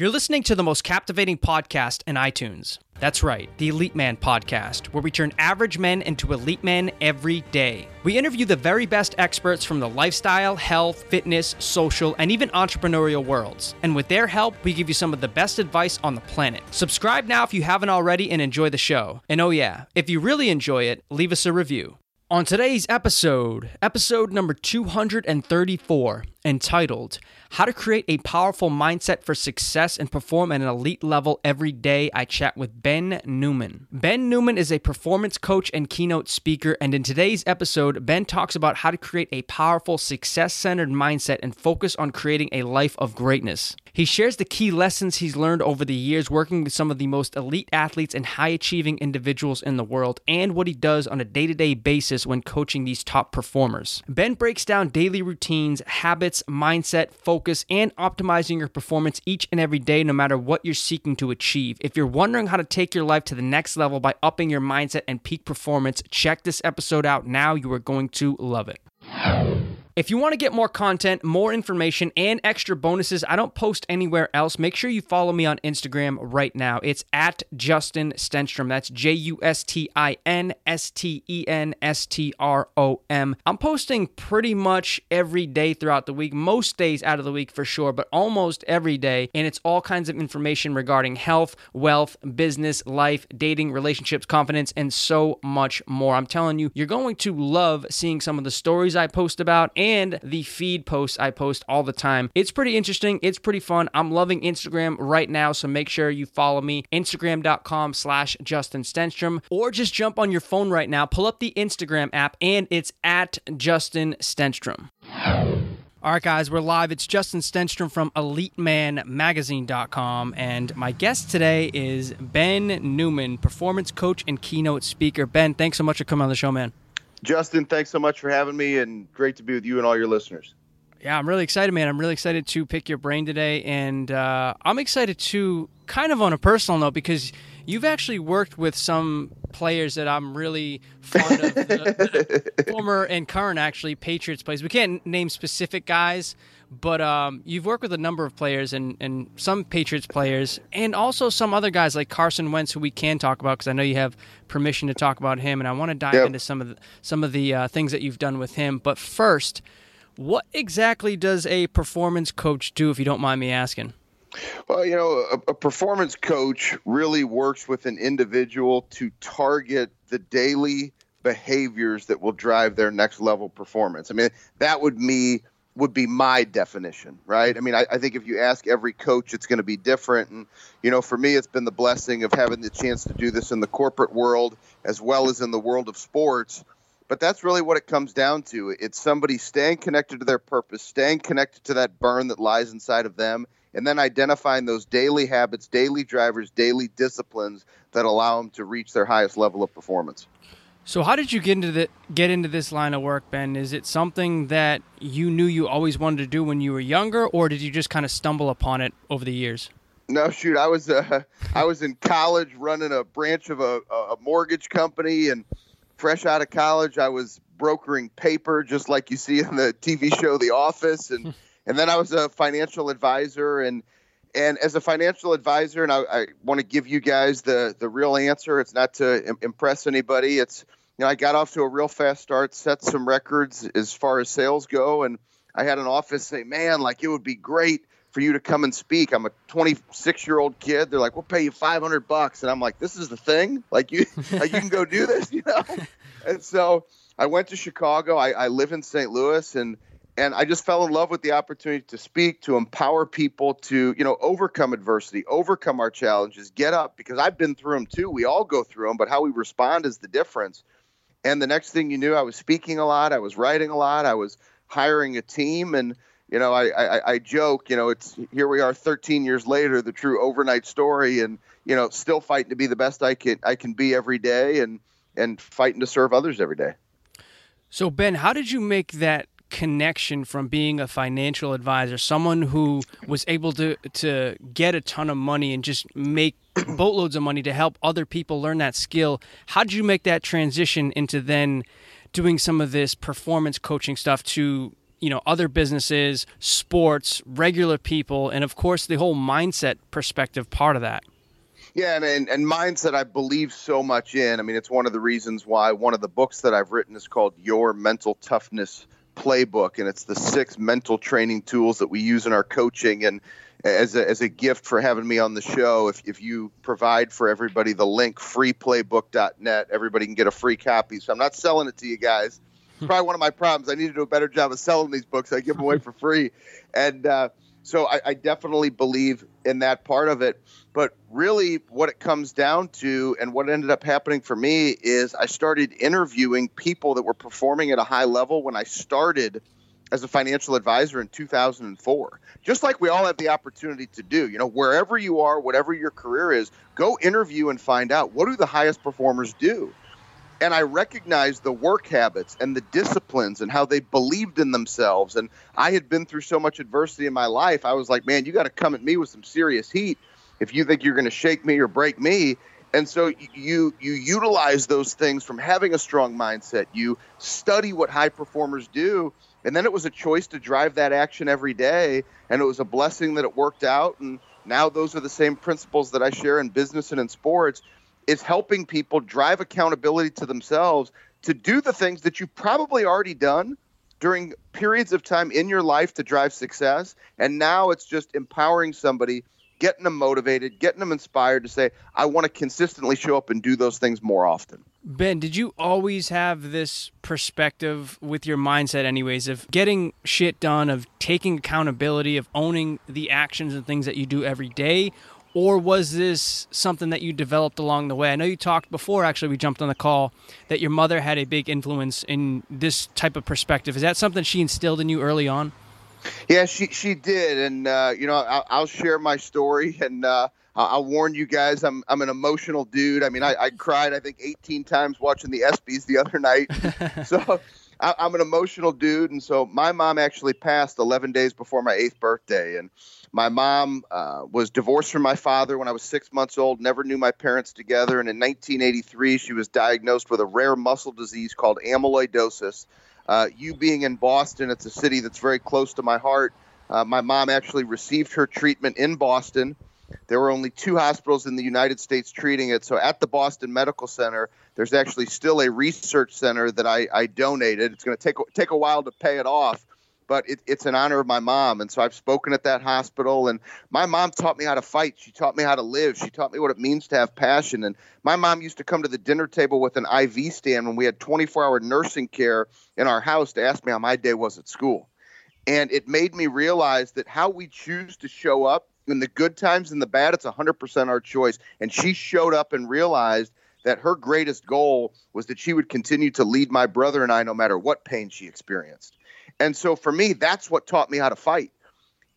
You're listening to the most captivating podcast in iTunes. That's right, the Elite Man Podcast, where we turn average men into elite men every day. We interview the very best experts from the lifestyle, health, fitness, social, and even entrepreneurial worlds. And with their help, we give you some of the best advice on the planet. Subscribe now if you haven't already and enjoy the show. And oh, yeah, if you really enjoy it, leave us a review. On today's episode, episode number 234, entitled How to Create a Powerful Mindset for Success and Perform at an Elite Level Every Day, I chat with Ben Newman. Ben Newman is a performance coach and keynote speaker, and in today's episode, Ben talks about how to create a powerful, success centered mindset and focus on creating a life of greatness. He shares the key lessons he's learned over the years working with some of the most elite athletes and high achieving individuals in the world, and what he does on a day to day basis when coaching these top performers. Ben breaks down daily routines, habits, mindset, focus, and optimizing your performance each and every day, no matter what you're seeking to achieve. If you're wondering how to take your life to the next level by upping your mindset and peak performance, check this episode out now. You are going to love it. If you want to get more content, more information, and extra bonuses I don't post anywhere else, make sure you follow me on Instagram right now. It's at Justin Stenstrom. That's J U S T I N S T E N S T R O M. I'm posting pretty much every day throughout the week, most days out of the week for sure, but almost every day. And it's all kinds of information regarding health, wealth, business, life, dating, relationships, confidence, and so much more. I'm telling you, you're going to love seeing some of the stories I post about and the feed posts I post all the time. It's pretty interesting. It's pretty fun. I'm loving Instagram right now, so make sure you follow me, instagram.com slash Justin Stenstrom, or just jump on your phone right now, pull up the Instagram app, and it's at Justin Stenstrom. All right, guys, we're live. It's Justin Stenstrom from EliteManMagazine.com, and my guest today is Ben Newman, performance coach and keynote speaker. Ben, thanks so much for coming on the show, man. Justin, thanks so much for having me, and great to be with you and all your listeners. Yeah, I'm really excited, man. I'm really excited to pick your brain today, and uh, I'm excited to kind of on a personal note because you've actually worked with some players that I'm really fond of, the, the former and current actually Patriots players. We can't name specific guys, but um, you've worked with a number of players and, and some Patriots players, and also some other guys like Carson Wentz, who we can talk about because I know you have permission to talk about him, and I want to dive yep. into some of the, some of the uh, things that you've done with him. But first, what exactly does a performance coach do, if you don't mind me asking? Well, you know, a, a, performance coach really works with an individual to target the daily behaviors that will drive their next level performance. I mean, that would me would be my definition, right? I mean, I, I think if you ask every coach, it's going to be different. And you know, for me, it's been the blessing of having the chance to do this in the corporate world as well as in the world of sports. But that's really what it comes down to. It's somebody staying connected to their purpose, staying connected to that burn that lies inside of them, and then identifying those daily habits, daily drivers, daily disciplines that allow them to reach their highest level of performance. So, how did you get into the get into this line of work, Ben? Is it something that you knew you always wanted to do when you were younger, or did you just kind of stumble upon it over the years? No, shoot, I was uh, I was in college running a branch of a, a mortgage company, and fresh out of college, I was brokering paper, just like you see in the TV show The Office, and and then I was a financial advisor and and as a financial advisor, and I, I want to give you guys the the real answer. It's not to Im- impress anybody. It's you know I got off to a real fast start, set some records as far as sales go, and I had an office say, "Man, like it would be great for you to come and speak." I'm a 26 year old kid. They're like, "We'll pay you 500 bucks," and I'm like, "This is the thing. Like you, like you can go do this, you know." And so I went to Chicago. I, I live in St. Louis, and and I just fell in love with the opportunity to speak, to empower people to, you know, overcome adversity, overcome our challenges, get up because I've been through them too. We all go through them, but how we respond is the difference. And the next thing you knew, I was speaking a lot, I was writing a lot, I was hiring a team, and you know, I, I, I joke, you know, it's here we are 13 years later, the true overnight story, and you know, still fighting to be the best I can I can be every day, and and fighting to serve others every day. So Ben, how did you make that connection from being a financial advisor, someone who was able to to get a ton of money and just make boatloads of money to help other people learn that skill. How did you make that transition into then doing some of this performance coaching stuff to you know other businesses, sports, regular people, and of course the whole mindset perspective part of that. Yeah, and, and, and mindset I believe so much in. I mean, it's one of the reasons why one of the books that I've written is called Your Mental Toughness Playbook, and it's the six mental training tools that we use in our coaching. And as a, as a gift for having me on the show. If, if you provide for everybody the link freeplaybook.net, everybody can get a free copy. So I'm not selling it to you guys. It's probably one of my problems. I need to do a better job of selling these books. I give them away for free. And uh, so I, I definitely believe in that part of it. But really, what it comes down to and what ended up happening for me is I started interviewing people that were performing at a high level when I started – as a financial advisor in 2004 just like we all have the opportunity to do you know wherever you are whatever your career is go interview and find out what do the highest performers do and i recognized the work habits and the disciplines and how they believed in themselves and i had been through so much adversity in my life i was like man you got to come at me with some serious heat if you think you're going to shake me or break me and so you you utilize those things from having a strong mindset you study what high performers do and then it was a choice to drive that action every day. And it was a blessing that it worked out. And now those are the same principles that I share in business and in sports is helping people drive accountability to themselves to do the things that you've probably already done during periods of time in your life to drive success. And now it's just empowering somebody getting them motivated, getting them inspired to say, I want to consistently show up and do those things more often. Ben, did you always have this perspective with your mindset, anyways, of getting shit done, of taking accountability, of owning the actions and things that you do every day? Or was this something that you developed along the way? I know you talked before, actually, we jumped on the call, that your mother had a big influence in this type of perspective. Is that something she instilled in you early on? Yeah, she she did, and uh, you know I'll, I'll, share my story, and uh, I'll warn you guys, I'm I'm an emotional dude. I mean, I, I cried I think 18 times watching the ESPYS the other night, so I, I'm an emotional dude, and so my mom actually passed 11 days before my eighth birthday, and my mom uh, was divorced from my father when I was six months old, never knew my parents together. And in 1983, she was diagnosed with a rare muscle disease called amyloidosis. Uh, you being in Boston, it's a city that's very close to my heart. Uh, my mom actually received her treatment in Boston. There were only two hospitals in the United States treating it. So at the Boston Medical Center, there's actually still a research center that I, I donated. It's going to take take a while to pay it off, but it, it's in honor of my mom. And so I've spoken at that hospital, and my mom taught me how to fight. She taught me how to live. She taught me what it means to have passion. And my mom used to come to the dinner table with an IV stand when we had 24 hour nursing care in our house to ask me how my day was at school. And it made me realize that how we choose to show up in the good times and the bad, it's 100% our choice. And she showed up and realized that her greatest goal was that she would continue to lead my brother and I no matter what pain she experienced. And so for me, that's what taught me how to fight.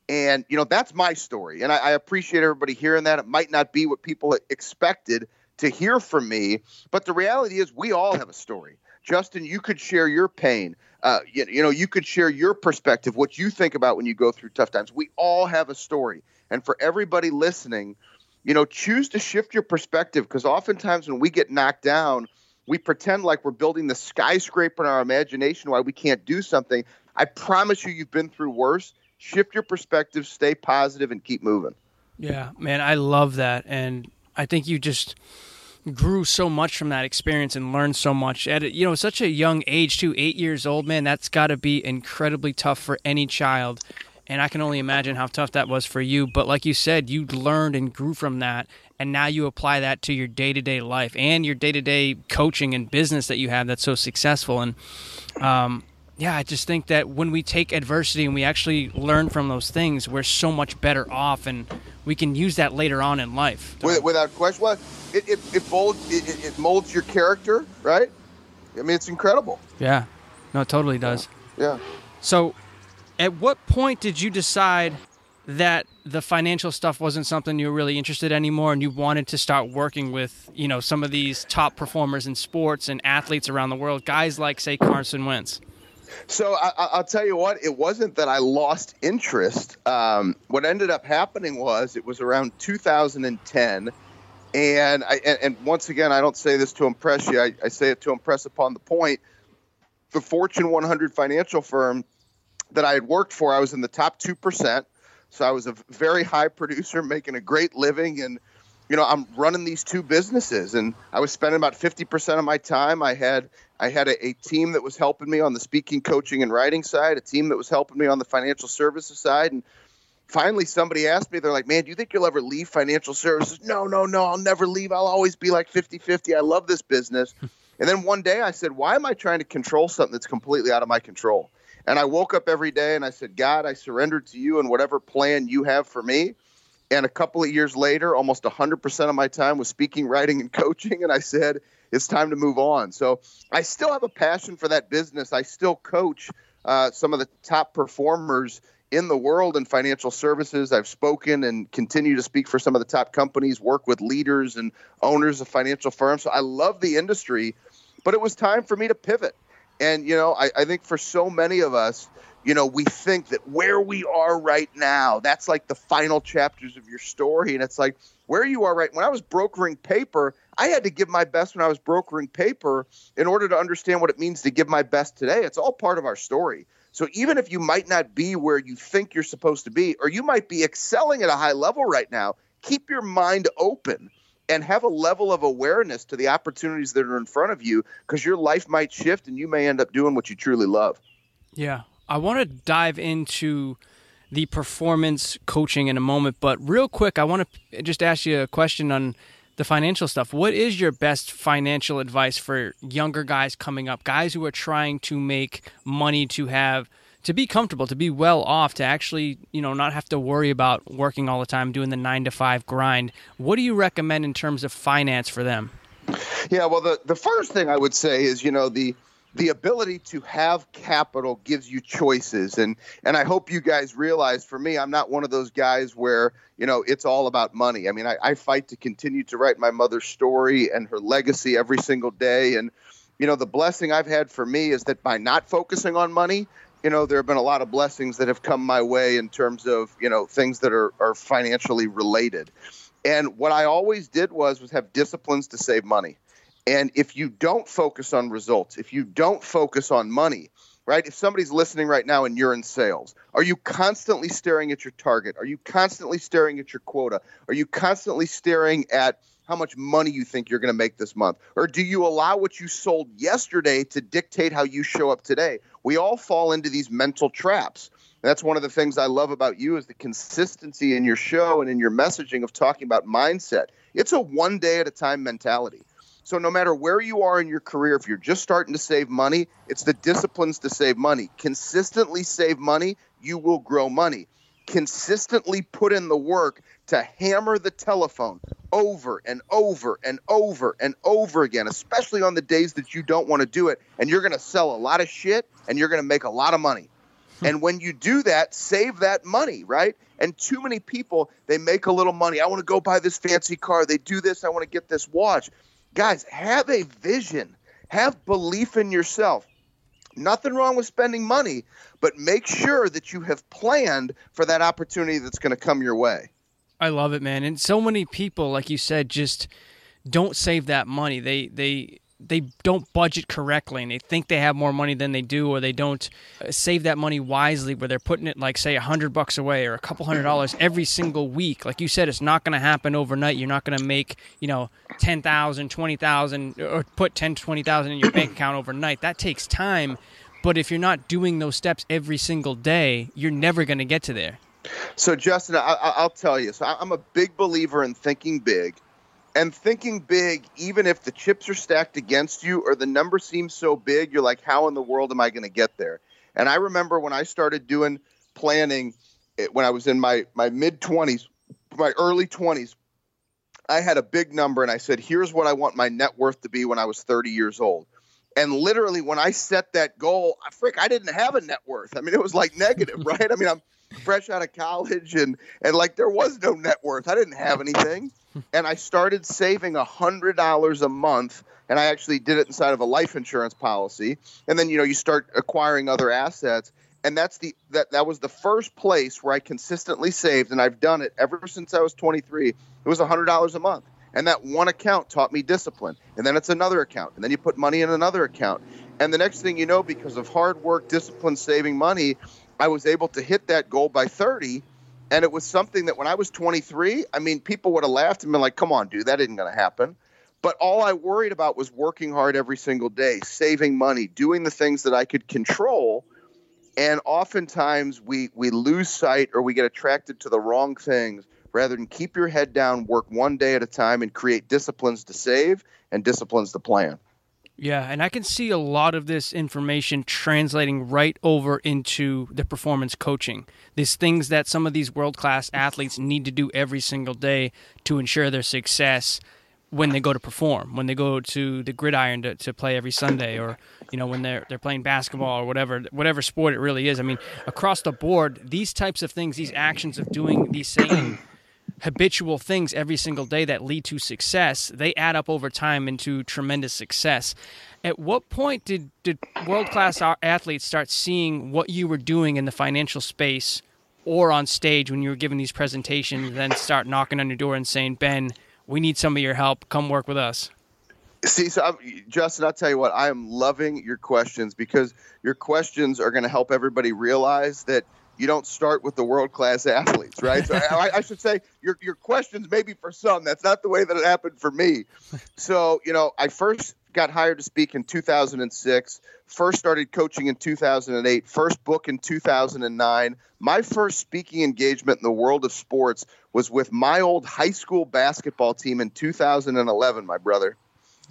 And, you know, that's my story. And I, I appreciate everybody hearing that. It might not be what people expected to hear from me, but the reality is we all have a story. Justin, you could share your pain. Uh, you, you know, you could share your perspective, what you think about when you go through tough times. We all have a story. And for everybody listening, you know, choose to shift your perspective because oftentimes when we get knocked down, we pretend like we're building the skyscraper in our imagination why we can't do something. I promise you, you've been through worse. Shift your perspective, stay positive, and keep moving. Yeah, man, I love that. And I think you just grew so much from that experience and learned so much at it, you know such a young age too eight years old man that's got to be incredibly tough for any child and I can only imagine how tough that was for you. But like you said, you learned and grew from that, and now you apply that to your day to day life and your day to day coaching and business that you have that's so successful. And um, yeah, I just think that when we take adversity and we actually learn from those things, we're so much better off, and we can use that later on in life. Without question, well, it it, it, molds, it, it molds your character, right? I mean, it's incredible. Yeah, no, it totally does. Yeah. So at what point did you decide that the financial stuff wasn't something you were really interested in anymore and you wanted to start working with you know some of these top performers in sports and athletes around the world guys like say carson wentz? So I, will tell you what it wasn't that i lost interest. Um, what ended up happening was it was around 2010 and I, and, and once again i don't say this to impress you I, I say it to impress upon the point. The fortune 100 financial firm that I had worked for, I was in the top 2%. So I was a very high producer making a great living. And, you know, I'm running these two businesses and I was spending about 50% of my time. I had, I had a, a team that was helping me on the speaking, coaching, and writing side, a team that was helping me on the financial services side. And finally somebody asked me, they're like, man, do you think you'll ever leave financial services? No, no, no, I'll never leave. I'll always be like 50 50. I love this business. and then one day I said, why am I trying to control something that's completely out of my control? And I woke up every day and I said, God, I surrendered to you and whatever plan you have for me. And a couple of years later, almost 100% of my time was speaking, writing, and coaching. And I said, it's time to move on. So I still have a passion for that business. I still coach uh, some of the top performers in the world in financial services. I've spoken and continue to speak for some of the top companies, work with leaders and owners of financial firms. So I love the industry, but it was time for me to pivot. And, you know, I, I think for so many of us, you know, we think that where we are right now, that's like the final chapters of your story. And it's like where you are right. When I was brokering paper, I had to give my best when I was brokering paper in order to understand what it means to give my best today. It's all part of our story. So even if you might not be where you think you're supposed to be, or you might be excelling at a high level right now, keep your mind open and have a level of awareness to the opportunities that are in front of you because your life might shift and you may end up doing what you truly love. Yeah. I want to dive into the performance coaching in a moment, but real quick, I want to just ask you a question on the financial stuff. What is your best financial advice for younger guys coming up, guys who are trying to make money to have to be comfortable, to be well off, to actually, you know, not have to worry about working all the time, doing the 9 to 5 grind. What do you recommend in terms of finance for them? Yeah, well the the first thing I would say is, you know, the the ability to have capital gives you choices and and i hope you guys realize for me i'm not one of those guys where you know it's all about money i mean i, I fight to continue to write my mother's story and her legacy every single day and you know the blessing i've had for me is that by not focusing on money you know there have been a lot of blessings that have come my way in terms of you know things that are, are financially related and what i always did was was have disciplines to save money and if you don't focus on results, if you don't focus on money, right? If somebody's listening right now and you're in sales, are you constantly staring at your target? Are you constantly staring at your quota? Are you constantly staring at how much money you think you're going to make this month? Or do you allow what you sold yesterday to dictate how you show up today? We all fall into these mental traps. that's one of the things I love about you is the consistency in your show and in your messaging of talking about mindset. It's a one day at a time mentality. So no matter where you are in your career, if you're just starting to save money, it's the disciplines to save money. Consistently save money, you will grow money. Consistently put in the work to hammer the telephone over and over and over and over again, especially on the days that you don't want to do it. And you're going to sell a lot of shit and you're going to make a lot of money. Hmm. and when you do that, save that money, right? And too many people, they make a little money. I want to go buy this fancy car. They do this. I want to get this watch guys, have a vision, have belief in yourself. Nothing wrong with spending money, but make sure that you have planned for that opportunity that's going to come your way. I love it, man. And so many people, like you said, just don't save that money. They they they don't budget correctly and they think they have more money than they do or they don't uh, save that money wisely where they're putting it like say a hundred bucks away or a couple hundred dollars every single week like you said it's not going to happen overnight you're not going to make you know 10000 20000 or put 10 20000 in your bank account overnight that takes time but if you're not doing those steps every single day you're never going to get to there so justin I, will tell you so i'm a big believer in thinking big and thinking big, even if the chips are stacked against you or the number seems so big, you're like, how in the world am I going to get there? And I remember when I started doing planning eh, when I was in my, my mid 20s, my early 20s, I had a big number and I said, here's what I want my net worth to be when I was 30 years old. And literally, when I set that goal, frick, I didn't have a net worth. I mean, it was like negative, right? I mean, I'm fresh out of college and and like there was no net worth. I didn't have anything. And I started saving a hundred dollars a month and I actually did it inside of a life insurance policy. And then, you know, you start acquiring other assets. And that's the that that was the first place where I consistently saved, and I've done it ever since I was 23. It was a hundred dollars a month, and that one account taught me discipline. And then it's another account, and then you put money in another account, and the next thing you know, because of hard work, discipline, saving money, I was able to hit that goal by 30. And it was something that when I was 23, I mean, people would have laughed and been like, come on, dude, that isn't going to happen. But all I worried about was working hard every single day, saving money, doing the things that I could control. And oftentimes we, we lose sight or we get attracted to the wrong things rather than keep your head down, work one day at a time, and create disciplines to save and disciplines to plan. Yeah, and I can see a lot of this information translating right over into the performance coaching. These things that some of these world class athletes need to do every single day to ensure their success when they go to perform, when they go to the gridiron to, to play every Sunday, or you know when they're they're playing basketball or whatever whatever sport it really is. I mean, across the board, these types of things, these actions of doing these same habitual things every single day that lead to success, they add up over time into tremendous success. At what point did, did world class athletes start seeing what you were doing in the financial space or on stage when you were giving these presentations, then start knocking on your door and saying, Ben, we need some of your help. Come work with us? See, so I'm, Justin, I'll tell you what, I am loving your questions because your questions are going to help everybody realize that you don't start with the world class athletes, right? So I, I, should say your your questions maybe for some. That's not the way that it happened for me. So you know, I first got hired to speak in 2006. First started coaching in 2008. First book in 2009. My first speaking engagement in the world of sports was with my old high school basketball team in 2011. My brother.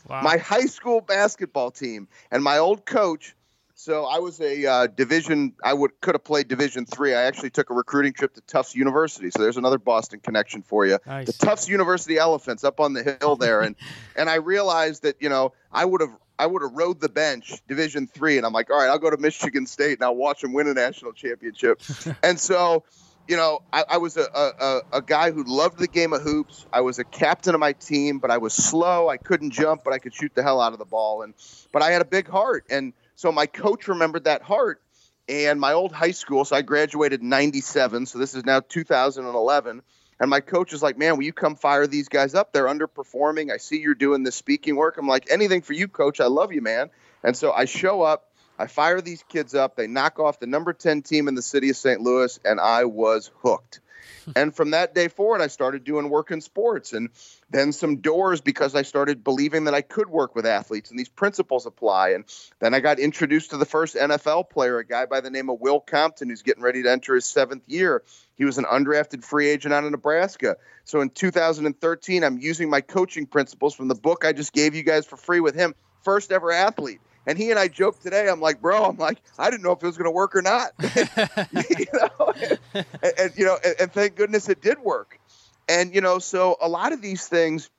Wow. My high school basketball team and my old coach so I was a uh, division. I would could have played Division three. I actually took a recruiting trip to Tufts University. So there's another Boston connection for you. Nice. The Tufts University Elephants up on the hill there, and and I realized that you know I would have I would have rode the bench Division three, and I'm like, all right, I'll go to Michigan State and I'll watch them win a national championship. and so you know, I, I was a, a, a, guy who loved the game of hoops. I was a captain of my team, but I was slow. I couldn't jump, but I could shoot the hell out of the ball. And but I had a big heart, and so my coach remembered that heart. And my old high school, so I graduated in 97. So this is now 2011. And my coach is like, man, will you come fire these guys up? They're underperforming. I see you're doing this speaking work. I'm like, anything for you, coach. I love you, man. And so I show up. I fire these kids up. They knock off the number 10 team in the city of St. Louis, and I was hooked. and from that day forward, I started doing work in sports and then some doors because I started believing that I could work with athletes and these principles apply. And then I got introduced to the first NFL player, a guy by the name of Will Compton, who's getting ready to enter his seventh year. He was an undrafted free agent out of Nebraska. So in 2013, I'm using my coaching principles from the book I just gave you guys for free with him, first ever athlete. And he and I joked today. I'm like, bro, I'm like, I didn't know if it was going to work or not. you know, and, and you know, and, and thank goodness it did work. And you know, so a lot of these things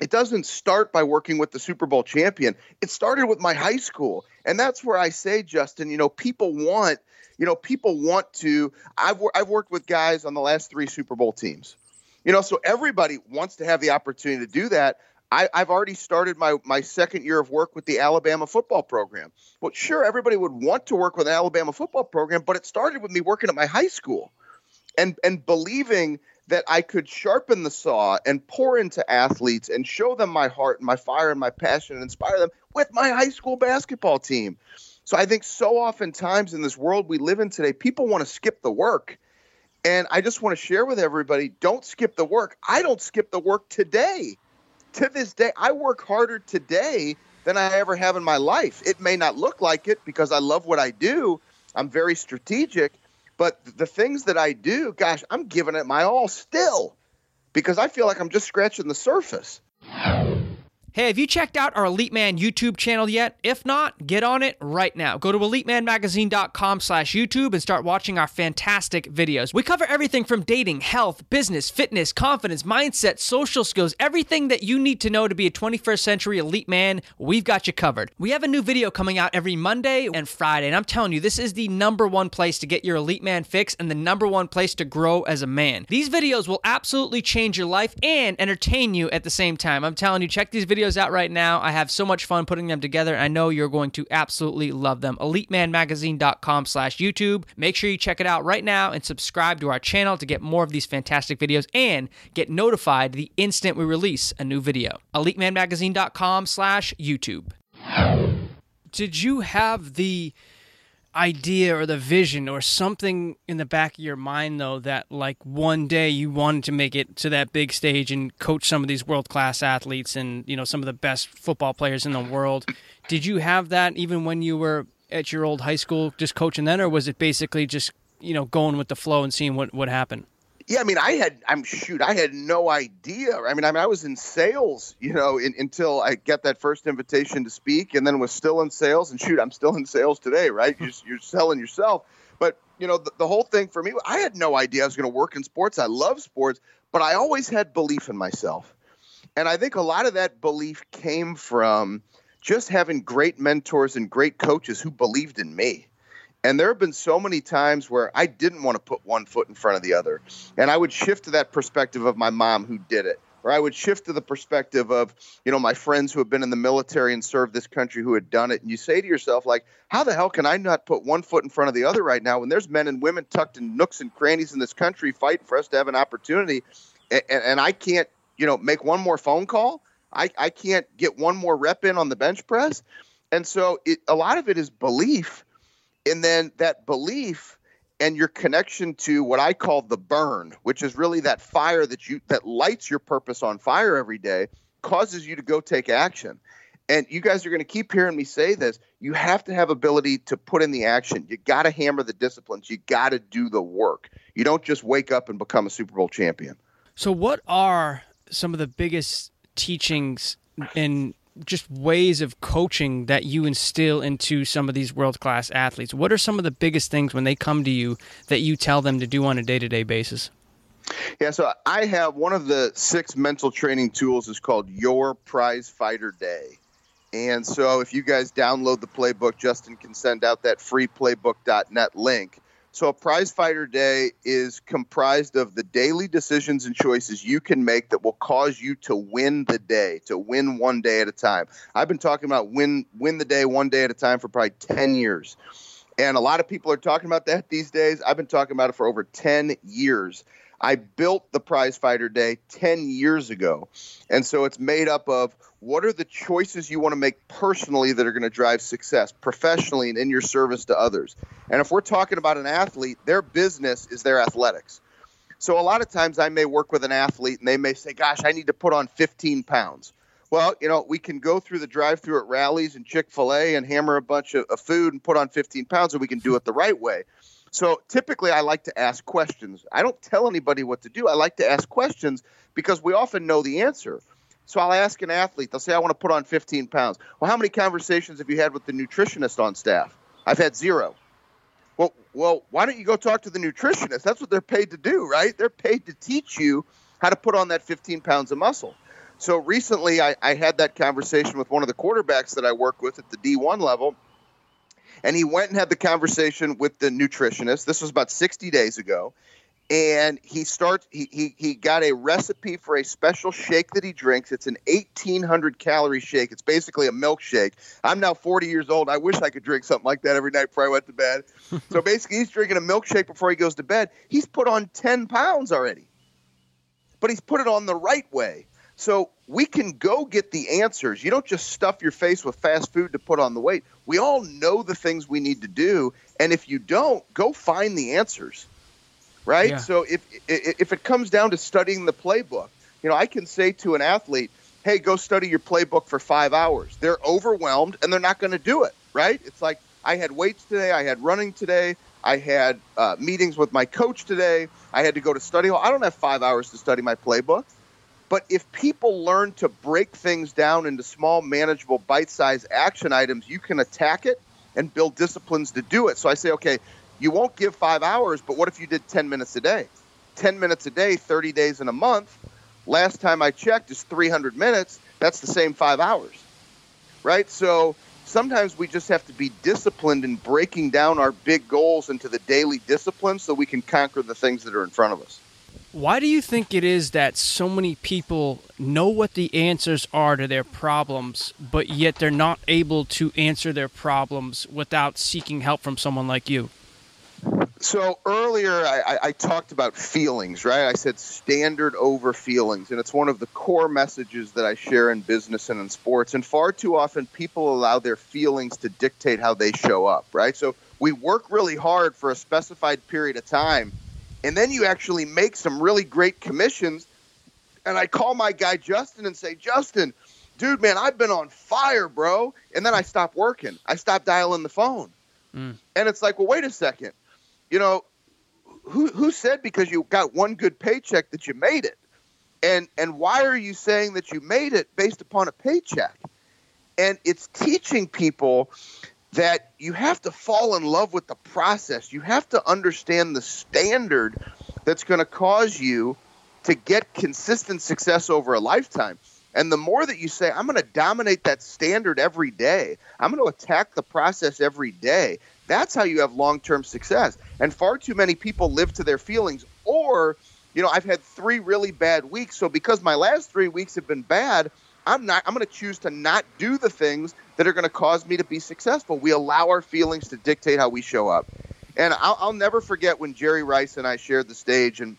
it doesn't start by working with the Super Bowl champion. It started with my high school. And that's where I say, Justin, you know, people want, you know, people want to. I've, I've worked with guys on the last three Super Bowl teams, you know, so everybody wants to have the opportunity to do that. I, have already started my, my second year of work with the Alabama football program. Well, sure, everybody would want to work with an Alabama football program, but it started with me working at my high school and, and believing that I could sharpen the saw and pour into athletes and show them my heart and my fire and my passion and inspire them with my high school basketball team. So I think so oftentimes in this world we live in today, people want to skip the work. And I just want to share with everybody don't skip the work. I don't skip the work today to this day, I work harder today than I ever have in my life. It may not look like it because I love what I do. I'm very strategic, but the things that I do, gosh, I'm giving it my all still because I feel like I'm just scratching the surface. Hey, have you checked out our Elite Man YouTube channel yet? If not, get on it right now. Go to elitemanmagazine.com slash YouTube and start watching our fantastic videos. We cover everything from dating, health, business, fitness, confidence, mindset, social skills, everything that you need to know to be a 21st century elite man, we've got you covered. We have a new video coming out every Monday and Friday, and I'm telling you, this is the number one place to get your elite man fix and the number one place to grow as a man. These videos will absolutely change your life and entertain you at the same time. I'm telling you, check these videos videos out right now. I have so much fun putting them together. I know you're going to absolutely love them. EliteManMagazine.com slash YouTube. Make sure you check it out right now and subscribe to our channel to get more of these fantastic videos and get notified the instant we release a new video. EliteManMagazine.com slash YouTube. Did you have the idea or the vision or something in the back of your mind though that like one day you wanted to make it to that big stage and coach some of these world class athletes and you know some of the best football players in the world did you have that even when you were at your old high school just coaching then or was it basically just you know going with the flow and seeing what what happened yeah, I mean, I had, I'm shoot, I had no idea. I mean, I mean, I was in sales, you know, in, until I get that first invitation to speak, and then was still in sales. And shoot, I'm still in sales today, right? You're, you're selling yourself. But you know, the, the whole thing for me, I had no idea I was going to work in sports. I love sports, but I always had belief in myself, and I think a lot of that belief came from just having great mentors and great coaches who believed in me. And there have been so many times where I didn't want to put one foot in front of the other. And I would shift to that perspective of my mom who did it. Or I would shift to the perspective of, you know, my friends who have been in the military and served this country who had done it. And you say to yourself, like, how the hell can I not put one foot in front of the other right now when there's men and women tucked in nooks and crannies in this country fighting for us to have an opportunity? And, and I can't, you know, make one more phone call. I, I can't get one more rep in on the bench press. And so it, a lot of it is belief and then that belief and your connection to what I call the burn, which is really that fire that you that lights your purpose on fire every day, causes you to go take action. And you guys are going to keep hearing me say this. You have to have ability to put in the action. You got to hammer the disciplines. You got to do the work. You don't just wake up and become a Super Bowl champion. So, what are some of the biggest teachings in just ways of coaching that you instill into some of these world class athletes? What are some of the biggest things when they come to you that you tell them to do on a day to day basis? Yeah, so I have one of the six mental training tools is called Your Prize Fighter Day. And so if you guys download the playbook, Justin can send out that free playbook.net link. So, a prize fighter day is comprised of the daily decisions and choices you can make that will cause you to win the day, to win one day at a time. I've been talking about win win the day one day at a time for probably 10 years. And a lot of people are talking about that these days. I've been talking about it for over 10 years. I built the Prize Fighter Day 10 years ago. And so it's made up of what are the choices you want to make personally that are going to drive success professionally and in your service to others. And if we're talking about an athlete, their business is their athletics. So a lot of times I may work with an athlete and they may say, Gosh, I need to put on 15 pounds. Well, you know, we can go through the drive through at Rally's and Chick fil A and hammer a bunch of, of food and put on 15 pounds, or we can do it the right way. So typically, I like to ask questions. I don't tell anybody what to do. I like to ask questions because we often know the answer. So I'll ask an athlete, they'll say, I want to put on 15 pounds. Well, how many conversations have you had with the nutritionist on staff? I've had zero. Well, well, why don't you go talk to the nutritionist? That's what they're paid to do, right? They're paid to teach you how to put on that 15 pounds of muscle. So recently, I, I had that conversation with one of the quarterbacks that I work with at the D1 level, and he went and had the conversation with the nutritionist. This was about 60 days ago. And he starts he, he he got a recipe for a special shake that he drinks. It's an 1800 calorie shake. It's basically a milkshake. I'm now 40 years old. I wish I could drink something like that every night before I went to bed. so basically he's drinking a milkshake before he goes to bed. He's put on 10 pounds already. But he's put it on the right way. So we can go get the answers. You don't just stuff your face with fast food to put on the weight. We all know the things we need to do, and if you don't, go find the answers. Right? Yeah. So if if it comes down to studying the playbook, you know, I can say to an athlete, "Hey, go study your playbook for 5 hours." They're overwhelmed and they're not going to do it, right? It's like I had weights today, I had running today, I had uh, meetings with my coach today. I had to go to study hall. I don't have five hours to study my playbook. But if people learn to break things down into small, manageable, bite sized action items, you can attack it and build disciplines to do it. So I say, okay, you won't give five hours, but what if you did 10 minutes a day? 10 minutes a day, 30 days in a month. Last time I checked is 300 minutes. That's the same five hours, right? So sometimes we just have to be disciplined in breaking down our big goals into the daily disciplines so we can conquer the things that are in front of us. Why do you think it is that so many people know what the answers are to their problems, but yet they're not able to answer their problems without seeking help from someone like you? So earlier I, I, talked about feelings, right? I said standard over feelings, and it's one of the core messages that I share in business and in sports. And far too often people allow their feelings to dictate how they show up, right? So we work really hard for a specified period of time, and then you actually make some really great commissions. And I call my guy Justin and say, Justin, dude, man, I've been on fire, bro. And then I stop working. I stop dialing the phone. Mm. And it's like, well, wait a second. You know, who who said because you got one good paycheck that you made it? And and why are you saying that you made it based upon a paycheck? And it's teaching people that you have to fall in love with the process. You have to understand the standard that's going to cause you to get consistent success over a lifetime. And the more that you say, I'm going to dominate that standard every day, I'm going to attack the process every day, that's how you have long term success. And far too many people live to their feelings. Or, you know, I've had three really bad weeks. So because my last three weeks have been bad, I'm not I'm going to choose to not do the things that are going to cause me to be successful. We allow our feelings to dictate how we show up. And I'll, I'll never forget when Jerry Rice and I shared the stage and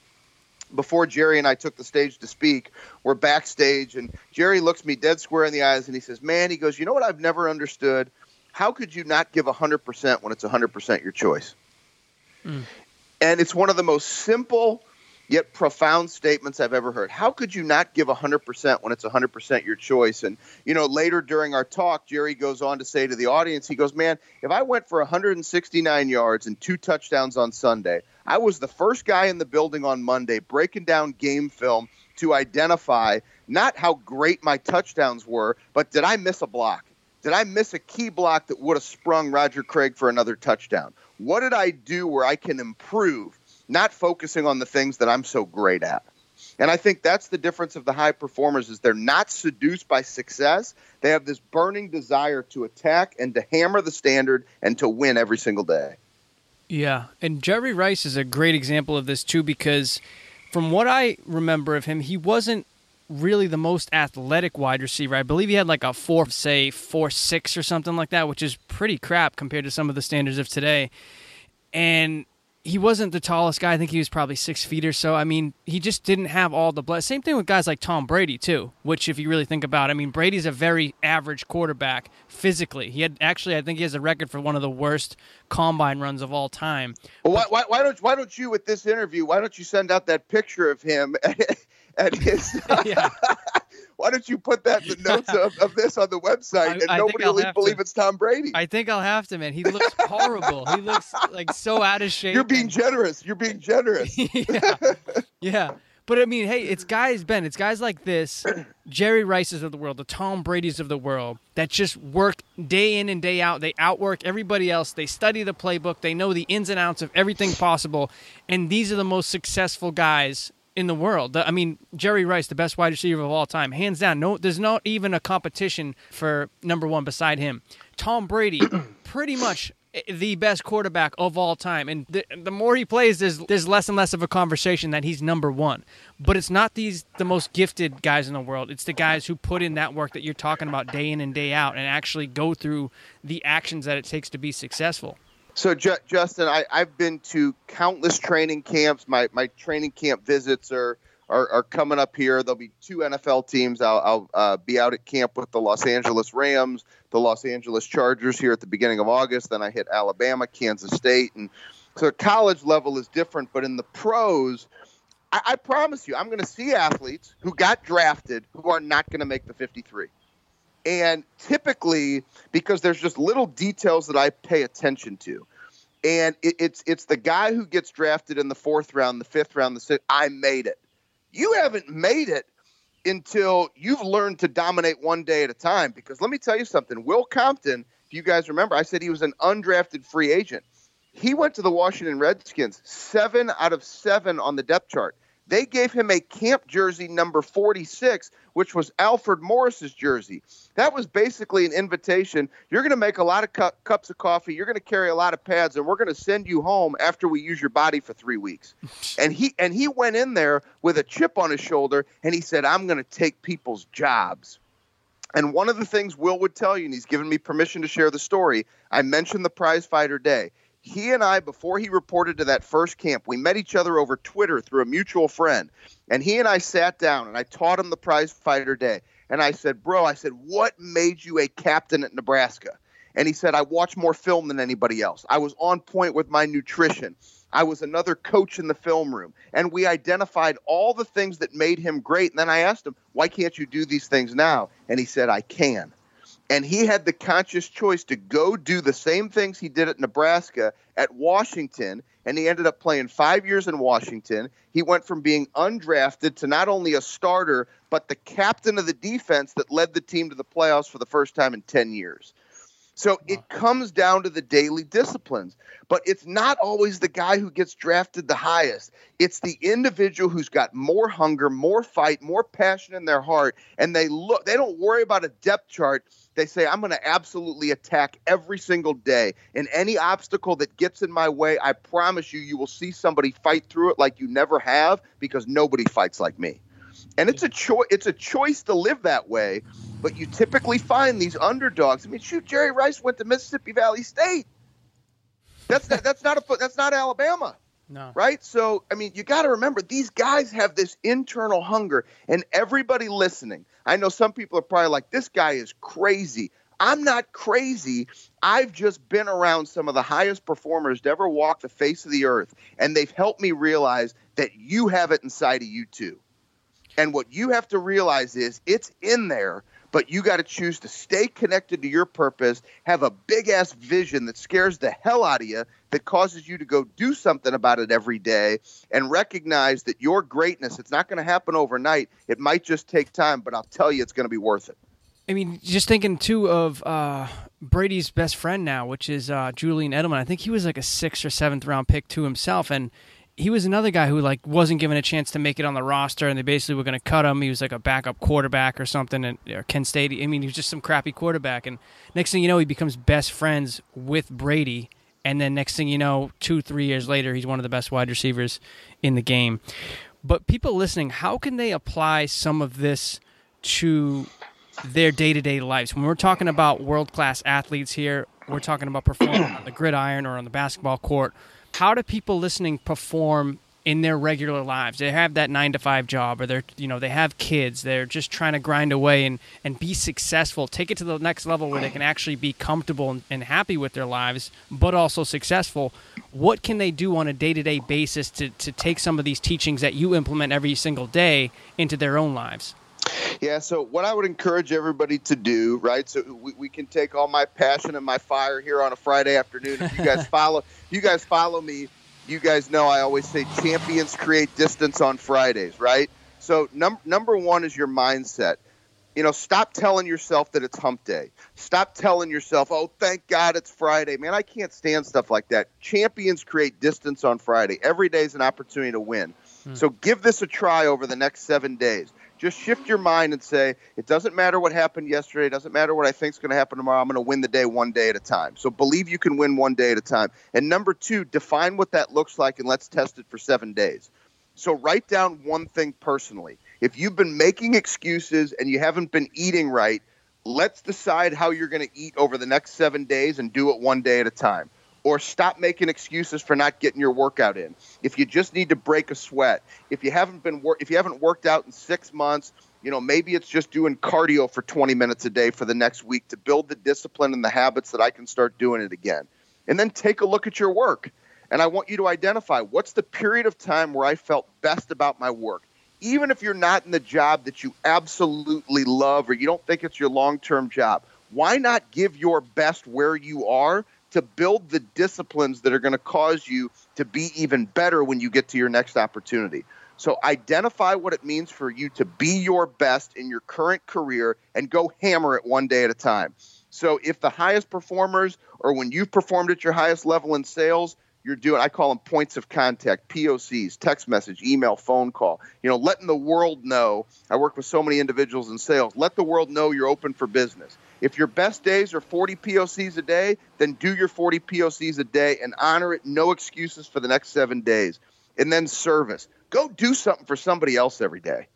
before Jerry and I took the stage to speak, we're backstage, and Jerry looks me dead square in the eyes and he says, Man, he goes, You know what I've never understood? How could you not give 100% when it's 100% your choice? Mm. And it's one of the most simple yet profound statements I've ever heard. How could you not give 100% when it's 100% your choice? And, you know, later during our talk, Jerry goes on to say to the audience, he goes, Man, if I went for 169 yards and two touchdowns on Sunday, I was the first guy in the building on Monday breaking down game film to identify not how great my touchdowns were, but did I miss a block? Did I miss a key block that would have sprung Roger Craig for another touchdown? What did I do where I can improve, not focusing on the things that I'm so great at? And I think that's the difference of the high performers is they're not seduced by success. They have this burning desire to attack and to hammer the standard and to win every single day. Yeah, and Jerry Rice is a great example of this too because from what I remember of him, he wasn't really the most athletic wide receiver. I believe he had like a four, say four six or something like that, which is pretty crap compared to some of the standards of today. And he wasn't the tallest guy. I think he was probably six feet or so. I mean, he just didn't have all the blood. Same thing with guys like Tom Brady too. Which, if you really think about, it, I mean, Brady's a very average quarterback physically. He had actually, I think he has a record for one of the worst combine runs of all time. Well, why, why, why don't why don't you with this interview? Why don't you send out that picture of him at, at his? yeah why don't you put that in the notes of, of this on the website and I nobody will believe to. it's Tom Brady? I think I'll have to, man. He looks horrible. he looks like so out of shape. You're being generous. You're being generous. yeah. yeah. But I mean, hey, it's guys, Ben, it's guys like this, Jerry Rices of the world, the Tom Brady's of the world, that just work day in and day out. They outwork everybody else. They study the playbook. They know the ins and outs of everything possible. And these are the most successful guys in the world. I mean, Jerry Rice, the best wide receiver of all time, hands down. No, there's not even a competition for number one beside him. Tom Brady, pretty much eh, the best quarterback of all time. And the, the more he plays, there's there's less and less of a conversation that he's number one. But it's not these the most gifted guys in the world. It's the guys who put in that work that you're talking about day in and day out, and actually go through the actions that it takes to be successful. So, Ju- Justin, I, have been to countless training camps. My my training camp visits are are, are coming up here. There'll be two NFL teams. I'll, I'll uh, be out at camp with the Los Angeles Rams, the Los Angeles Chargers here at the beginning of August. Then I hit Alabama, Kansas State, and so college level is different. But in the pros, I, I promise you, I'm going to see athletes who got drafted who are not going to make the 53. And typically, because there's just little details that I pay attention to, and it, it's it's the guy who gets drafted in the fourth round, the fifth round, the sixth. I made it. You haven't made it until you've learned to dominate one day at a time. Because let me tell you something, Will Compton. If you guys remember, I said he was an undrafted free agent. He went to the Washington Redskins, seven out of seven on the depth chart. They gave him a camp jersey number 46, which was Alfred Morris's jersey. That was basically an invitation. You're going to make a lot of cu- cups of coffee. You're going to carry a lot of pads, and we're going to send you home after we use your body for three weeks. and he and he went in there with a chip on his shoulder, and he said, "I'm going to take people's jobs." And one of the things Will would tell you, and he's given me permission to share the story. I mentioned the prize fighter day he and I, before he reported to that first camp, we met each other over Twitter through a mutual friend. And he and I sat down and I taught him the prize fighter day. And I said, Bro, I said, what made you a captain at Nebraska? And he said, I watch more film than anybody else. I was on point with my nutrition. I was another coach in the film room. And we identified all the things that made him great. And then I asked him, Why can't you do these things now? And he said, I can. And he had the conscious choice to go do the same things he did at Nebraska at Washington. And he ended up playing five years in Washington. He went from being undrafted to not only a starter, but the captain of the defense that led the team to the playoffs for the first time in 10 years. So it comes down to the daily disciplines, but it's not always the guy who gets drafted the highest. It's the individual who's got more hunger, more fight, more passion in their heart, and they look. They don't worry about a depth chart. They say, "I'm going to absolutely attack every single day, and any obstacle that gets in my way, I promise you, you will see somebody fight through it like you never have, because nobody fights like me." And it's a choice. It's a choice to live that way but you typically find these underdogs. I mean, shoot, Jerry Rice went to Mississippi Valley State. That's not, that's not a that's not Alabama. No. Right? So, I mean, you got to remember these guys have this internal hunger and everybody listening. I know some people are probably like this guy is crazy. I'm not crazy. I've just been around some of the highest performers to ever walk the face of the earth and they've helped me realize that you have it inside of you too. And what you have to realize is it's in there, but you got to choose to stay connected to your purpose, have a big ass vision that scares the hell out of you, that causes you to go do something about it every day, and recognize that your greatness, it's not going to happen overnight. It might just take time, but I'll tell you, it's going to be worth it. I mean, just thinking too of uh, Brady's best friend now, which is uh, Julian Edelman. I think he was like a sixth or seventh round pick to himself, and he was another guy who like wasn't given a chance to make it on the roster, and they basically were going to cut him. He was like a backup quarterback or something, and or uh, Kent State. I mean, he was just some crappy quarterback. And next thing you know, he becomes best friends with Brady, and then next thing you know, two three years later, he's one of the best wide receivers in the game. But people listening, how can they apply some of this to their day to day lives? When we're talking about world class athletes here, we're talking about performing on the gridiron or on the basketball court how do people listening perform in their regular lives? They have that nine to five job, or they're you know they have kids. They're just trying to grind away and and be successful. Take it to the next level where they can actually be comfortable and, and happy with their lives, but also successful. What can they do on a day to day basis to to take some of these teachings that you implement every single day into their own lives? Yeah, so what I would encourage everybody to do, right? So we, we can take all my passion and my fire here on a Friday afternoon. If you guys follow, you guys follow me. You guys know I always say champions create distance on Fridays, right? So num- number one is your mindset. You know, stop telling yourself that it's hump day. Stop telling yourself, oh, thank God it's Friday. Man, I can't stand stuff like that. Champions create distance on Friday. Every day is an opportunity to win. Hmm. So give this a try over the next seven days. Just shift your mind and say, it doesn't matter what happened yesterday. It doesn't matter what I think is going to happen tomorrow. I'm going to win the day one day at a time. So believe you can win one day at a time. And number two, define what that looks like and let's test it for seven days. So write down one thing personally. If you've been making excuses and you haven't been eating right, let's decide how you're going to eat over the next seven days and do it one day at a time or stop making excuses for not getting your workout in. If you just need to break a sweat, if you haven't been wor- if you haven't worked out in 6 months, you know, maybe it's just doing cardio for 20 minutes a day for the next week to build the discipline and the habits that I can start doing it again. And then take a look at your work. And I want you to identify what's the period of time where I felt best about my work. Even if you're not in the job that you absolutely love or you don't think it's your long term job, why not give your best where you are to build the disciplines that are going to cause you to be even better when you get to your next opportunity. So identify what it means for you to be your best in your current career and go hammer it one day at a time. So if the highest performers or when you've performed at your highest level in sales, you're doing I call them points of contact, POCs, text message, email, phone call. You know, letting the world know. I work with so many individuals in sales. Let the world know you're open for business. If your best days are 40 POCs a day, then do your 40 POCs a day and honor it. No excuses for the next seven days. And then service. Go do something for somebody else every day.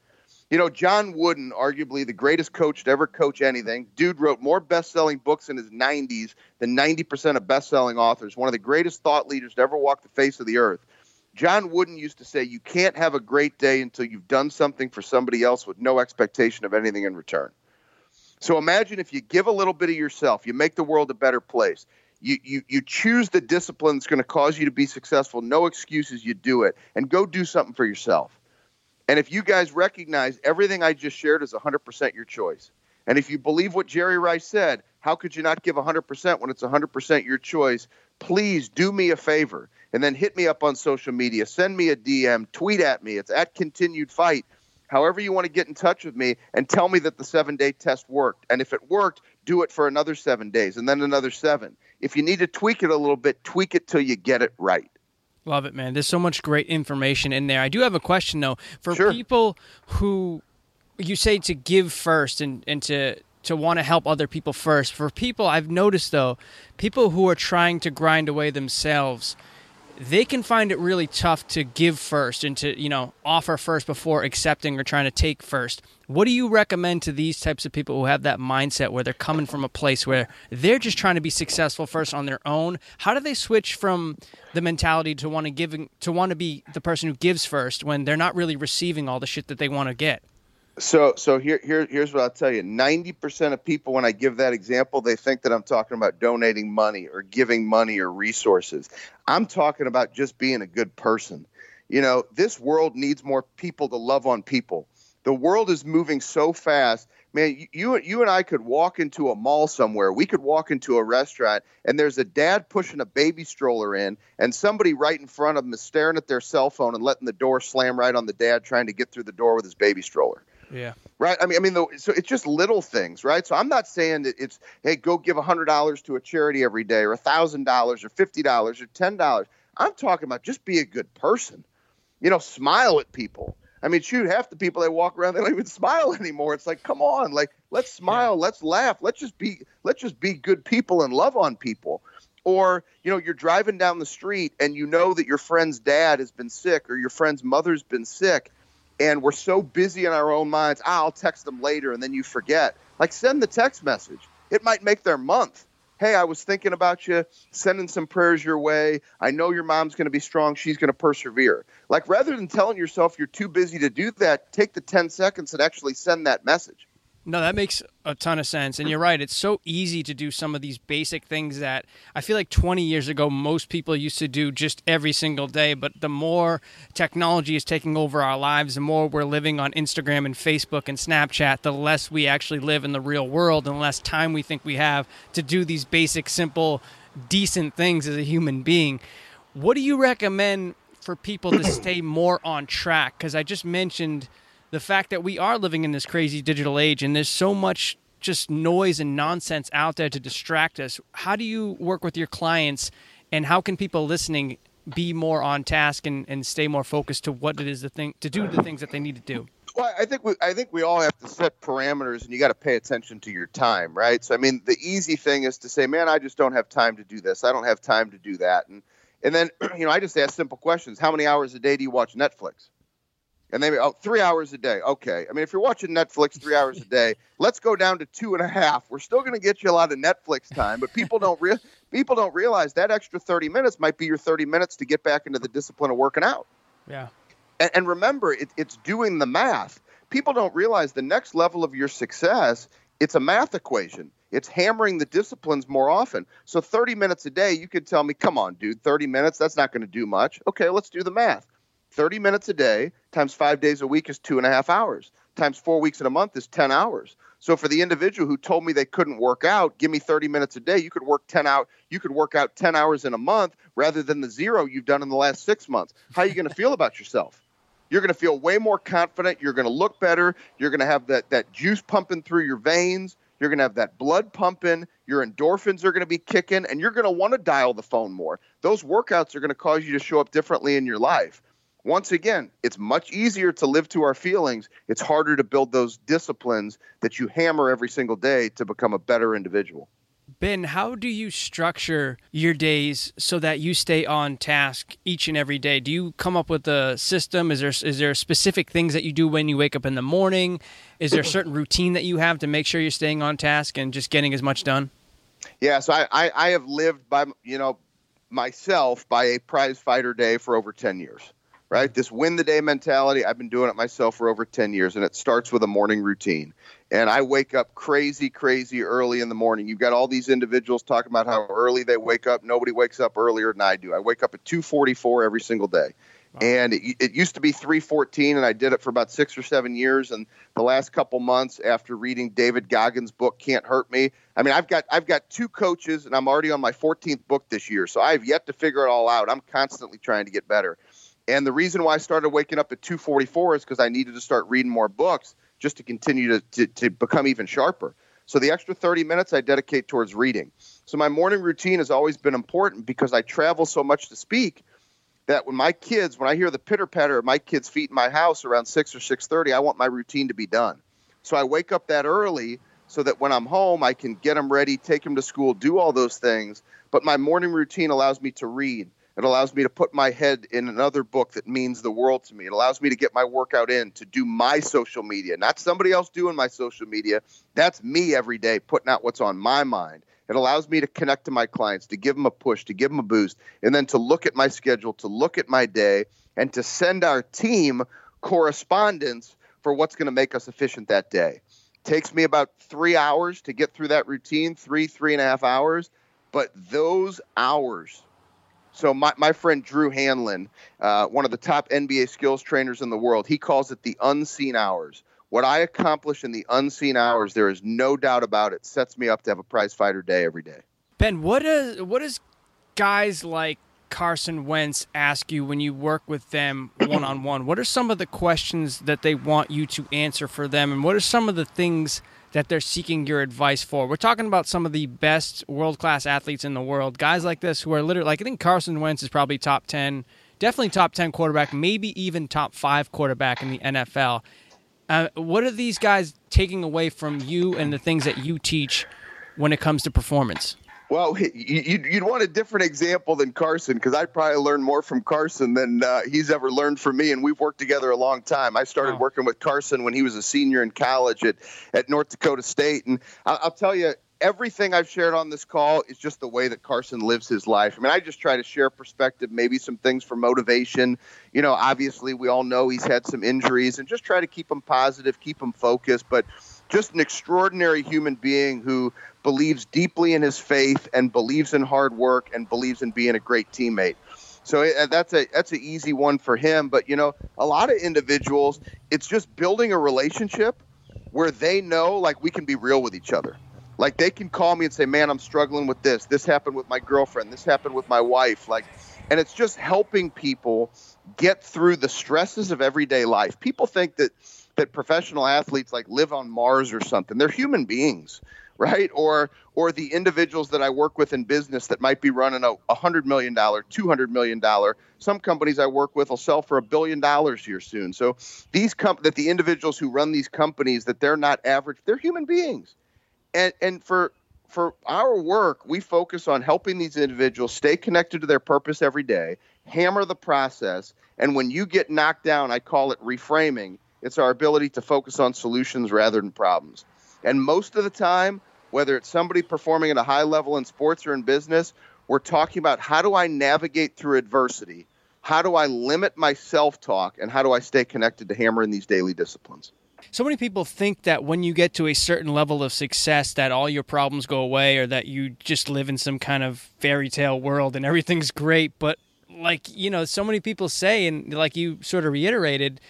You know, John Wooden, arguably the greatest coach to ever coach anything. Dude wrote more best selling books in his 90s than 90% of best selling authors. One of the greatest thought leaders to ever walk the face of the earth. John Wooden used to say, You can't have a great day until you've done something for somebody else with no expectation of anything in return. So imagine if you give a little bit of yourself, you make the world a better place. You, you, you choose the discipline that's going to cause you to be successful. No excuses, you do it. And go do something for yourself. And if you guys recognize everything I just shared is 100% your choice. And if you believe what Jerry Rice said, how could you not give 100% when it's 100% your choice? Please do me a favor and then hit me up on social media. Send me a DM, tweet at me. It's at continued fight. However, you want to get in touch with me and tell me that the seven day test worked. And if it worked, do it for another seven days and then another seven. If you need to tweak it a little bit, tweak it till you get it right. Love it, man. There's so much great information in there. I do have a question though. For sure. people who you say to give first and, and to to want to help other people first. For people I've noticed though, people who are trying to grind away themselves, they can find it really tough to give first and to, you know, offer first before accepting or trying to take first. What do you recommend to these types of people who have that mindset where they're coming from a place where they're just trying to be successful first on their own? How do they switch from the mentality to want to give to want to be the person who gives first when they're not really receiving all the shit that they want to get? So, so here, here, here's what I'll tell you: ninety percent of people, when I give that example, they think that I'm talking about donating money or giving money or resources. I'm talking about just being a good person. You know, this world needs more people to love on people. The world is moving so fast, man. You, you and I could walk into a mall somewhere. We could walk into a restaurant, and there's a dad pushing a baby stroller in, and somebody right in front of them is staring at their cell phone and letting the door slam right on the dad trying to get through the door with his baby stroller yeah. Right. I mean, I mean, the, so it's just little things, right? So I'm not saying that it's, hey, go give hundred dollars to a charity every day, or thousand dollars, or fifty dollars, or ten dollars. I'm talking about just be a good person. You know, smile at people. I mean, shoot, half the people that walk around they don't even smile anymore. It's like, come on, like let's smile, let's laugh, let's just be, let's just be good people and love on people. Or you know, you're driving down the street and you know that your friend's dad has been sick or your friend's mother's been sick and we're so busy in our own minds, ah, I'll text them later, and then you forget. Like, send the text message. It might make their month. Hey, I was thinking about you, sending some prayers your way. I know your mom's going to be strong. She's going to persevere. Like, rather than telling yourself you're too busy to do that, take the 10 seconds and actually send that message. No, that makes a ton of sense. And you're right. It's so easy to do some of these basic things that I feel like 20 years ago, most people used to do just every single day. But the more technology is taking over our lives, the more we're living on Instagram and Facebook and Snapchat, the less we actually live in the real world and the less time we think we have to do these basic, simple, decent things as a human being. What do you recommend for people to stay more on track? Because I just mentioned the fact that we are living in this crazy digital age and there's so much just noise and nonsense out there to distract us. How do you work with your clients and how can people listening be more on task and, and stay more focused to what it is the thing to do the things that they need to do? Well, I think we I think we all have to set parameters, and you got to pay attention to your time, right? So, I mean, the easy thing is to say, "Man, I just don't have time to do this. I don't have time to do that," and and then you know, I just ask simple questions: How many hours a day do you watch Netflix? And they oh three hours a day. Okay. I mean if you're watching netflix three hours a day let's go down to two and a half. We're still going to get you a lot of netflix time but people don't real people don't realize that extra 30 minutes might be your 30 minutes to get back into the discipline of working out. Yeah. And, and remember it, it's doing the math. People don't realize the next level of your success it's a math equation. It's hammering the disciplines more often. So 30 minutes a day you could tell me come on dude 30 minutes that's not going to do much. Okay let's do the math 30 minutes a day times five days a week is two and a half hours. Times four weeks in a month is 10 hours. So for the individual who told me they couldn't work out give me 30 minutes a day you could work 10 out you could work out 10 hours in a month rather than the zero you've done in the last six months. How are you going to feel about yourself? You're going to feel way more confident you're going to look better you're going to have that, that juice pumping through your veins you're going to have that blood pumping your endorphins are going to be kicking and you're going to want to dial the phone more. Those workouts are going to cause you to show up differently in your life once again, it's much easier to live to our feelings. It's harder to build those disciplines that you hammer every single day to become a better individual. Ben, how do you structure your days so that you stay on task each and every day? Do you come up with a system? Is there is there specific things that you do when you wake up in the morning? Is there a certain routine that you have to make sure you're staying on task and just getting as much done? Yeah, so I, I, I have lived by you know myself by a prize fighter day for over ten years right? This win the day mentality. I've been doing it myself for over 10 years, and it starts with a morning routine. And I wake up crazy, crazy early in the morning. You've got all these individuals talking about how early they wake up. Nobody wakes up earlier than I do. I wake up at 2:44 every single day. Wow. And it, it, used to be 314, and I did it for about six or seven years. And the last couple months, after reading David Goggins' book "Can't Hurt Me," I mean, I've got I've got two coaches, and I'm already on my 14th book this year. So I've yet to figure it all out. I'm constantly trying to get better. And the reason why I started waking up at 2:44 is because I needed to start reading more books just to continue to, to, to become even sharper. So the extra 30 minutes I dedicate towards reading. So my morning routine has always been important because I travel so much to speak that when my kids, when I hear the pitter patter of my kids' feet in my house around six or 6:30, I want my routine to be done. So I wake up that early so that when I'm home, I can get them ready, take them to school, do all those things. But my morning routine allows me to read. It allows me to put my head in another book that means the world to me. It allows me to get my workout in, to do my social media, not somebody else doing my social media. That's me every day, putting out what's on my mind. It allows me to connect to my clients, to give them a push, to give them a boost, and then to look at my schedule, to look at my day, and to send our team correspondence for what's going to make us efficient that day. Takes me about three hours to get through that routine, three, three and a half hours. But those hours so my, my friend Drew Hanlen, uh, one of the top NBA skills trainers in the world, he calls it the unseen hours. What I accomplish in the unseen hours, there is no doubt about it, sets me up to have a prize fighter day every day. Ben, what is what does guys like Carson Wentz ask you when you work with them one on one? What are some of the questions that they want you to answer for them, and what are some of the things that they're seeking your advice for. We're talking about some of the best world class athletes in the world, guys like this who are literally like I think Carson Wentz is probably top ten, definitely top ten quarterback, maybe even top five quarterback in the NFL. Uh, what are these guys taking away from you and the things that you teach when it comes to performance? Well, you'd want a different example than Carson because I probably learned more from Carson than uh, he's ever learned from me, and we've worked together a long time. I started wow. working with Carson when he was a senior in college at, at North Dakota State, and I'll, I'll tell you, everything I've shared on this call is just the way that Carson lives his life. I mean, I just try to share perspective, maybe some things for motivation. You know, obviously, we all know he's had some injuries, and just try to keep him positive, keep him focused, but just an extraordinary human being who believes deeply in his faith and believes in hard work and believes in being a great teammate. So uh, that's a that's an easy one for him. But you know, a lot of individuals, it's just building a relationship where they know like we can be real with each other. Like they can call me and say, "Man, I'm struggling with this. This happened with my girlfriend. This happened with my wife." Like, and it's just helping people get through the stresses of everyday life. People think that that professional athletes like live on Mars or something. They're human beings right? Or or the individuals that I work with in business that might be running a, hundred million dollar, two hundred million dollar. Some companies I work with will sell for a billion dollars here soon. So these comp that the individuals who run these companies that they're not average, they're human beings, and and for for our work, we focus on helping these individuals stay connected to their purpose every day, hammer the process, and when you get knocked down, I call it reframing. It's our ability to focus on solutions rather than problems. And most of the time, whether it's somebody performing at a high level in sports or in business, we're talking about how do I navigate through adversity? How do I limit my self talk? And how do I stay connected to hammering these daily disciplines? So many people think that when you get to a certain level of success that all your problems go away or that you just live in some kind of fairy tale world and everything's great, but like, you know, so many people say and like you sort of reiterated,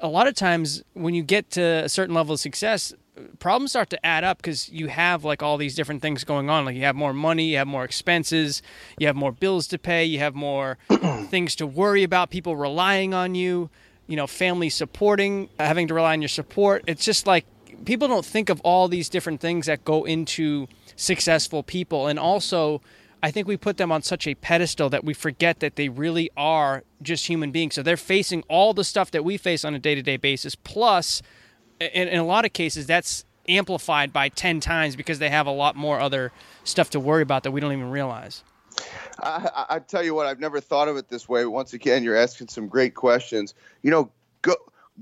a lot of times when you get to a certain level of success, problems start to add up because you have like all these different things going on. Like you have more money, you have more expenses, you have more bills to pay, you have more things to worry about, people relying on you, you know, family supporting, having to rely on your support. It's just like people don't think of all these different things that go into successful people. And also, I think we put them on such a pedestal that we forget that they really are just human beings. So they're facing all the stuff that we face on a day to day basis, plus in, in a lot of cases, that's amplified by 10 times because they have a lot more other stuff to worry about that we don't even realize. I, I tell you what, I've never thought of it this way. Once again, you're asking some great questions. You know, go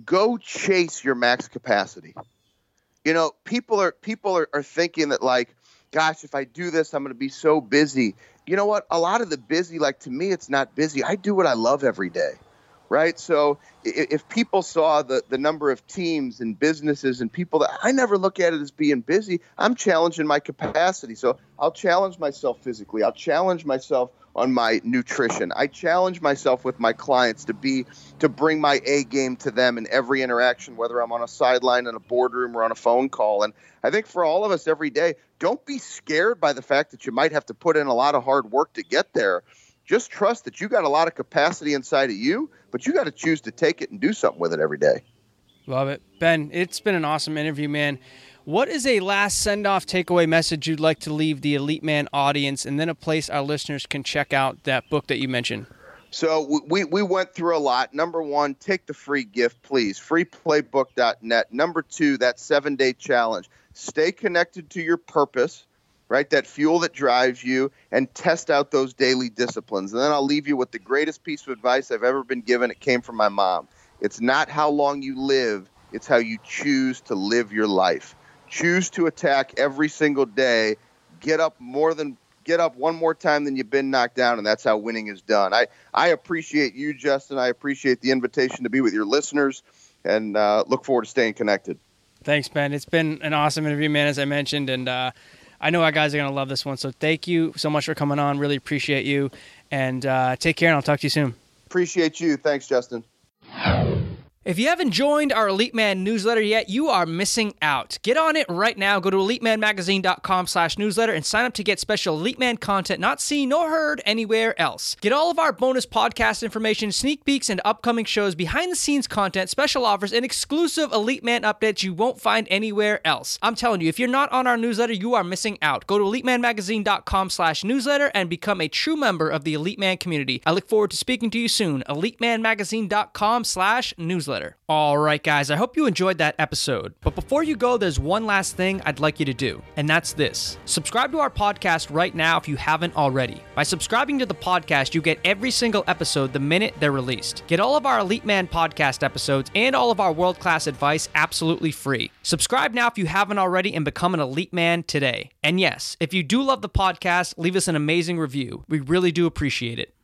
go chase your max capacity. You know, people are people are, are thinking that like, gosh, if I do this, I'm going to be so busy. You know what? A lot of the busy, like to me, it's not busy. I do what I love every day right? So if people saw the, the number of teams and businesses and people that I never look at it as being busy, I'm challenging my capacity. So I'll challenge myself physically. I'll challenge myself on my nutrition. I challenge myself with my clients to be to bring my A game to them in every interaction, whether I'm on a sideline in a boardroom or on a phone call. And I think for all of us every day, don't be scared by the fact that you might have to put in a lot of hard work to get there just trust that you got a lot of capacity inside of you, but you got to choose to take it and do something with it every day. Love it. Ben, it's been an awesome interview, man. What is a last send off takeaway message you'd like to leave the Elite Man audience and then a place our listeners can check out that book that you mentioned? So we, we went through a lot. Number one, take the free gift, please. Freeplaybook.net. Number two, that seven day challenge. Stay connected to your purpose right? That fuel that drives you, and test out those daily disciplines. And then I'll leave you with the greatest piece of advice I've ever been given. It came from my mom. It's not how long you live, it's how you choose to live your life. Choose to attack every single day. Get up more than get up one more time than you've been knocked down, and that's how winning is done. I, I appreciate you, Justin. I appreciate the invitation to be with your listeners, and uh, look forward to staying connected. Thanks, Ben. It's been an awesome interview, man, as I mentioned, and uh, I know our guys are going to love this one. So thank you so much for coming on. Really appreciate you. And uh, take care, and I'll talk to you soon. Appreciate you. Thanks, Justin. If you haven't joined our Elite Man newsletter yet, you are missing out. Get on it right now. Go to elitemanmagazine.com slash newsletter and sign up to get special Elite Man content not seen nor heard anywhere else. Get all of our bonus podcast information, sneak peeks, and upcoming shows, behind the scenes content, special offers, and exclusive Elite Man updates you won't find anywhere else. I'm telling you, if you're not on our newsletter, you are missing out. Go to elitemanmagazine.com slash newsletter and become a true member of the Elite Man community. I look forward to speaking to you soon. elitemanmagazine.com slash newsletter newsletter. All right, guys, I hope you enjoyed that episode. But before you go, there's one last thing I'd like you to do, and that's this subscribe to our podcast right now if you haven't already. By subscribing to the podcast, you get every single episode the minute they're released. Get all of our Elite Man podcast episodes and all of our world class advice absolutely free. Subscribe now if you haven't already and become an Elite Man today. And yes, if you do love the podcast, leave us an amazing review. We really do appreciate it.